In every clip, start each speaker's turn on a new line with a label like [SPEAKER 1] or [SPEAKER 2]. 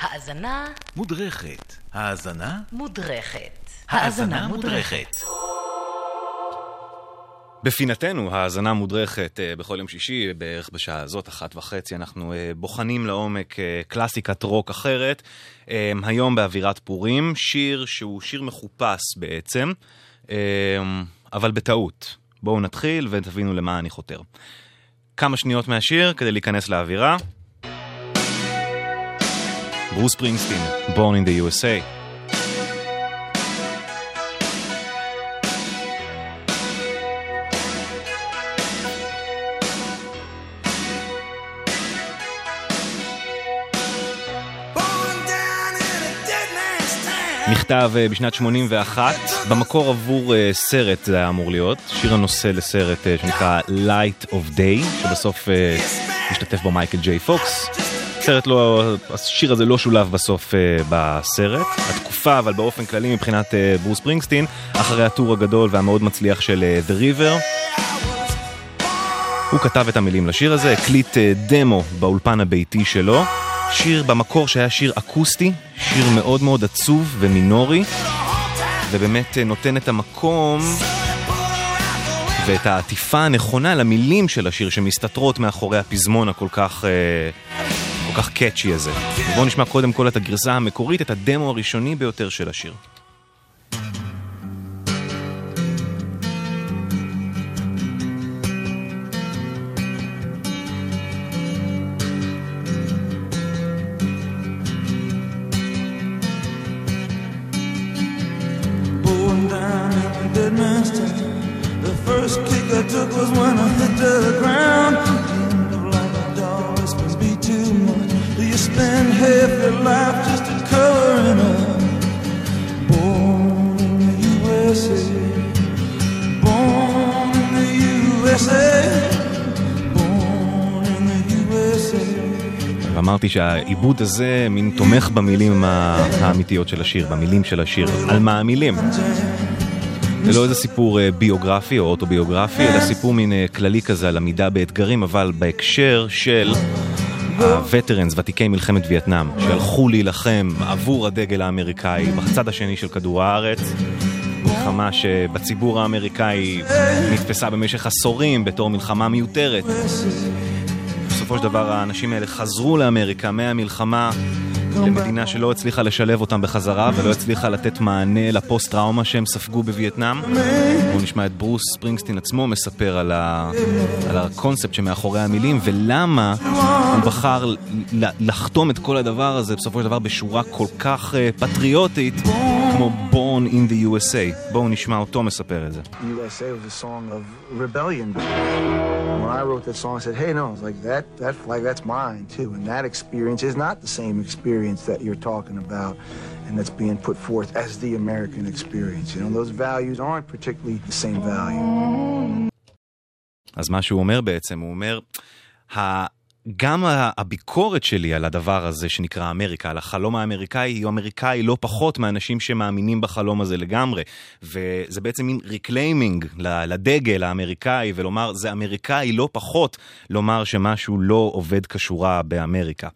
[SPEAKER 1] האזנה
[SPEAKER 2] מודרכת. האזנה?
[SPEAKER 1] מודרכת.
[SPEAKER 2] האזנה מודרכת.
[SPEAKER 3] בפינתנו, האזנה מודרכת אה, בכל יום שישי, בערך בשעה הזאת, אחת וחצי, אנחנו אה, בוחנים לעומק אה, קלאסיקת רוק אחרת. היום באווירת פורים, שיר שהוא שיר מחופש בעצם, אבל בטעות. בואו נתחיל ותבינו למה אני חותר. כמה שניות מהשיר כדי להיכנס לאווירה. ברוס פרינגסטין, Born in the USA. נכתב אה, בשנת 81, במקור עבור אה, סרט זה היה אמור להיות, שיר הנושא לסרט אה, שנקרא Light of Day, שבסוף משתתף בו מייקל ג'יי פוקס. סרט לא, השיר הזה לא שולב בסוף uh, בסרט. התקופה, אבל באופן כללי מבחינת uh, ברוס פרינגסטין, אחרי הטור הגדול והמאוד מצליח של uh, The River, הוא כתב את המילים לשיר הזה, הקליט uh, דמו באולפן הביתי שלו. שיר במקור שהיה שיר אקוסטי, שיר מאוד מאוד עצוב ומינורי, ובאמת uh, נותן את המקום ואת העטיפה הנכונה למילים של השיר שמסתתרות מאחורי הפזמון הכל כך... Uh, כל כך קאצ'י הזה. בואו נשמע קודם כל את הגרסה המקורית, את הדמו הראשוני ביותר של השיר.
[SPEAKER 4] Half your life just a up? Born in USA. Born in the USA. Born in the USA.
[SPEAKER 3] ואמרתי שהעיבוד הזה מין תומך במילים האמיתיות של השיר, במילים של השיר. על מה המילים? זה לא איזה סיפור אה, ביוגרפי או אוטוביוגרפי, אלא סיפור מין אה, כללי כזה על עמידה באתגרים, אבל בהקשר של הווטרנס, ותיקי מלחמת וייטנאם, שהלכו להילחם עבור הדגל האמריקאי בצד השני של כדור הארץ. מלחמה שבציבור האמריקאי נתפסה במשך עשורים בתור מלחמה מיותרת. בסופו של דבר האנשים האלה חזרו לאמריקה מהמלחמה למדינה שלא הצליחה לשלב אותם בחזרה ולא הצליחה לתת מענה לפוסט-טראומה שהם ספגו בווייטנאם. בואו נשמע את ברוס ספרינגסטין עצמו מספר על, ה... על הקונספט שמאחורי המילים ולמה הוא בחר לחתום את כל הדבר הזה בסופו של דבר בשורה כל כך אה, פטריוטית כמו Born in the USA. בואו נשמע אותו מספר את זה.
[SPEAKER 5] USA was a song of rebellion. When I wrote that song, I said, "Hey, no, it's like that. That flag, that's mine too." And that experience is not the same experience that you're talking about, and that's being put forth as the American experience. You know, those values aren't particularly the same value.
[SPEAKER 3] אז מה שהוא אומר בעצם, הוא אומר, ה... גם הביקורת שלי על הדבר הזה שנקרא אמריקה, על החלום האמריקאי, היא אמריקאי לא פחות מאנשים שמאמינים בחלום הזה לגמרי. וזה בעצם מין reclaiming לדגל האמריקאי, ולומר, זה אמריקאי לא פחות לומר שמשהו לא עובד כשורה באמריקה.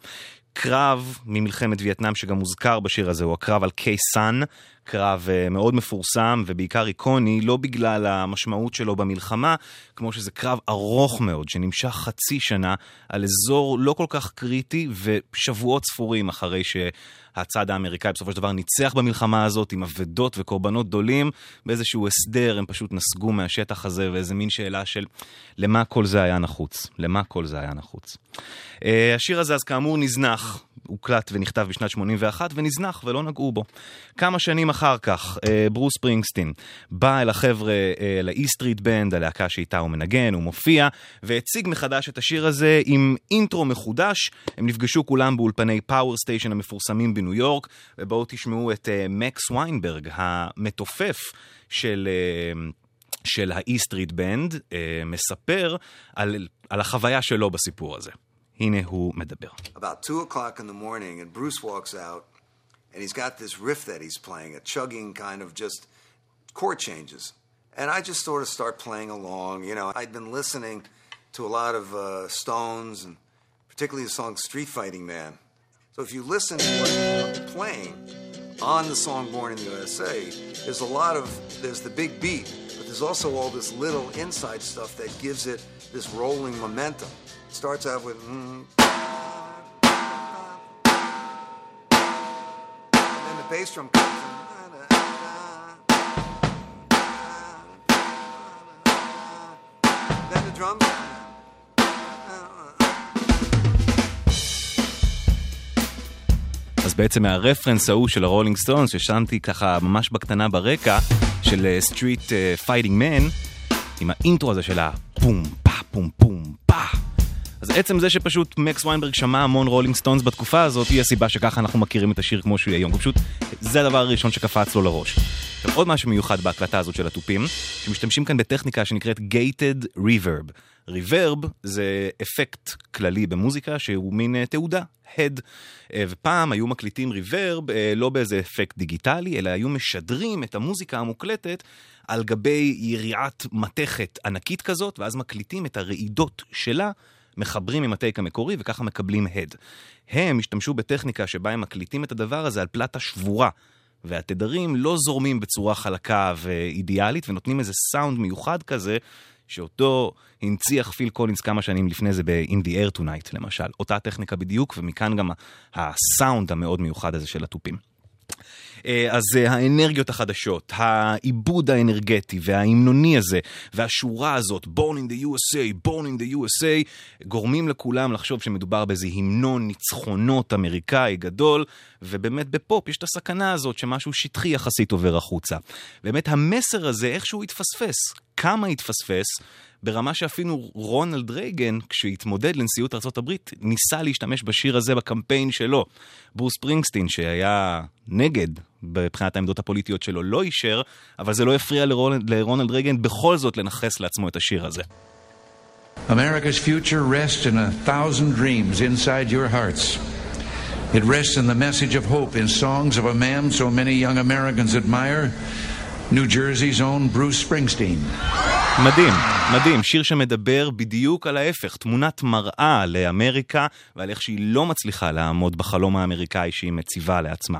[SPEAKER 3] קרב ממלחמת וייטנאם שגם מוזכר בשיר הזה הוא הקרב על קיי-סאן, קרב אה, מאוד מפורסם ובעיקר איקוני, לא בגלל המשמעות שלו במלחמה, כמו שזה קרב ארוך מאוד שנמשך חצי שנה על אזור לא כל כך קריטי ושבועות ספורים אחרי שהצד האמריקאי בסופו של דבר ניצח במלחמה הזאת עם אבדות וקורבנות גדולים, באיזשהו הסדר הם פשוט נסגו מהשטח הזה ואיזה מין שאלה של למה כל זה היה נחוץ? למה כל זה היה נחוץ? Uh, השיר הזה אז כאמור נזנח, הוקלט ונכתב בשנת 81 ונזנח ולא נגעו בו. כמה שנים אחר כך, uh, ברוס פרינגסטין בא אל החבר'ה, אה, ל-E Street Band, הלהקה שאיתה הוא מנגן, הוא מופיע, והציג מחדש את השיר הזה עם אינטרו מחודש. הם נפגשו כולם באולפני Power Station המפורסמים בניו יורק, ובואו תשמעו את אה, מקס ויינברג, המתופף של... אה, של ה-E Street Band, אה, מספר על, על החוויה שלו בסיפור הזה. הנה הוא מדבר.
[SPEAKER 6] about two o'clock in the morning, and Bruce walks out, and he's got this riff that he's playing, a chugging kind of just chord changes. And I just sort of start playing along. You know, I'd been listening to a lot of uh, Stones, and particularly the song Street Fighting Man. So if you listen to what I'm playing on the song Born in the USA, there's a lot of, there's the big beat, but there's also all this little inside stuff that gives it this rolling momentum. It starts out with, mm, the bass drum comes in. Then the drums.
[SPEAKER 3] אז בעצם מהרפרנס ההוא של הרולינג סטונס, ששמתי ככה ממש בקטנה ברקע, של Street Fighting Man, עם האינטרו הזה של הפום פה פום פום פה. אז עצם זה שפשוט מקס ויינברג שמע המון רולינג סטונס בתקופה הזאת, היא הסיבה שככה אנחנו מכירים את השיר כמו שהוא היום. פשוט זה הדבר הראשון שקפץ לו לראש. עכשיו עוד משהו מיוחד בהקלטה הזאת של התופים, שמשתמשים כאן בטכניקה שנקראת Gated Reverb. ריברב זה אפקט כללי במוזיקה שהוא מין uh, תעודה, הד. Uh, ופעם היו מקליטים ריברב uh, לא באיזה אפקט דיגיטלי, אלא היו משדרים את המוזיקה המוקלטת על גבי יריעת מתכת ענקית כזאת, ואז מקליטים את הרעידות שלה. מחברים עם הטייק המקורי וככה מקבלים הד. הם השתמשו בטכניקה שבה הם מקליטים את הדבר הזה על פלטה שבורה. והתדרים לא זורמים בצורה חלקה ואידיאלית ונותנים איזה סאונד מיוחד כזה שאותו הנציח פיל קולינס כמה שנים לפני זה ב-In the Air Tonight למשל. אותה טכניקה בדיוק ומכאן גם הסאונד המאוד מיוחד הזה של התופים. אז האנרגיות החדשות, העיבוד האנרגטי וההמנוני הזה, והשורה הזאת, Born in the USA, Born in the USA, גורמים לכולם לחשוב שמדובר באיזה המנון ניצחונות אמריקאי גדול, ובאמת בפופ יש את הסכנה הזאת שמשהו שטחי יחסית עובר החוצה. באמת המסר הזה איכשהו התפספס. כמה התפספס? ברמה שאפילו רונלד רייגן, כשהתמודד לנשיאות ארה"ב, ניסה להשתמש בשיר הזה בקמפיין שלו. ברוס ספרינגסטין, שהיה נגד מבחינת העמדות הפוליטיות שלו, לא אישר, אבל זה לא הפריע לרונלד, לרונלד רייגן בכל זאת לנכס לעצמו את השיר הזה.
[SPEAKER 1] America's future rests in a thousand dreams inside your hearts. It rests in the message of hope in songs of a man so many young Americans admire, New Jersey's own Bruce Springsteen.
[SPEAKER 3] מדהים, מדהים, שיר שמדבר בדיוק על ההפך, תמונת מראה לאמריקה ועל איך שהיא לא מצליחה לעמוד בחלום האמריקאי שהיא מציבה לעצמה.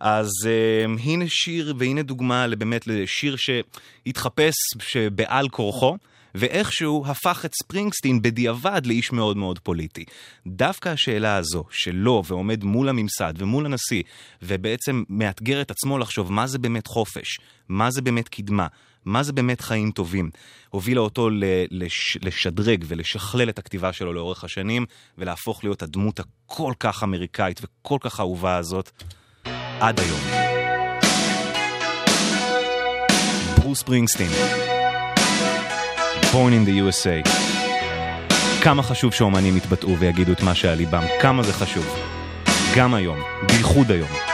[SPEAKER 3] אז uh, הנה שיר והנה דוגמה באמת לשיר שהתחפש שבעל כורחו. ואיכשהו הפך את ספרינגסטין בדיעבד לאיש מאוד מאוד פוליטי. דווקא השאלה הזו, שלו ועומד מול הממסד ומול הנשיא, ובעצם מאתגר את עצמו לחשוב מה זה באמת חופש, מה זה באמת קדמה, מה זה באמת חיים טובים, הובילה אותו לש, לשדרג ולשכלל את הכתיבה שלו לאורך השנים, ולהפוך להיות הדמות הכל כך אמריקאית וכל כך אהובה הזאת עד היום. ברוס ספרינגסטין. Born in the USA. כמה חשוב שאומנים יתבטאו ויגידו את מה שעל ליבם, כמה זה חשוב. גם היום, בייחוד היום.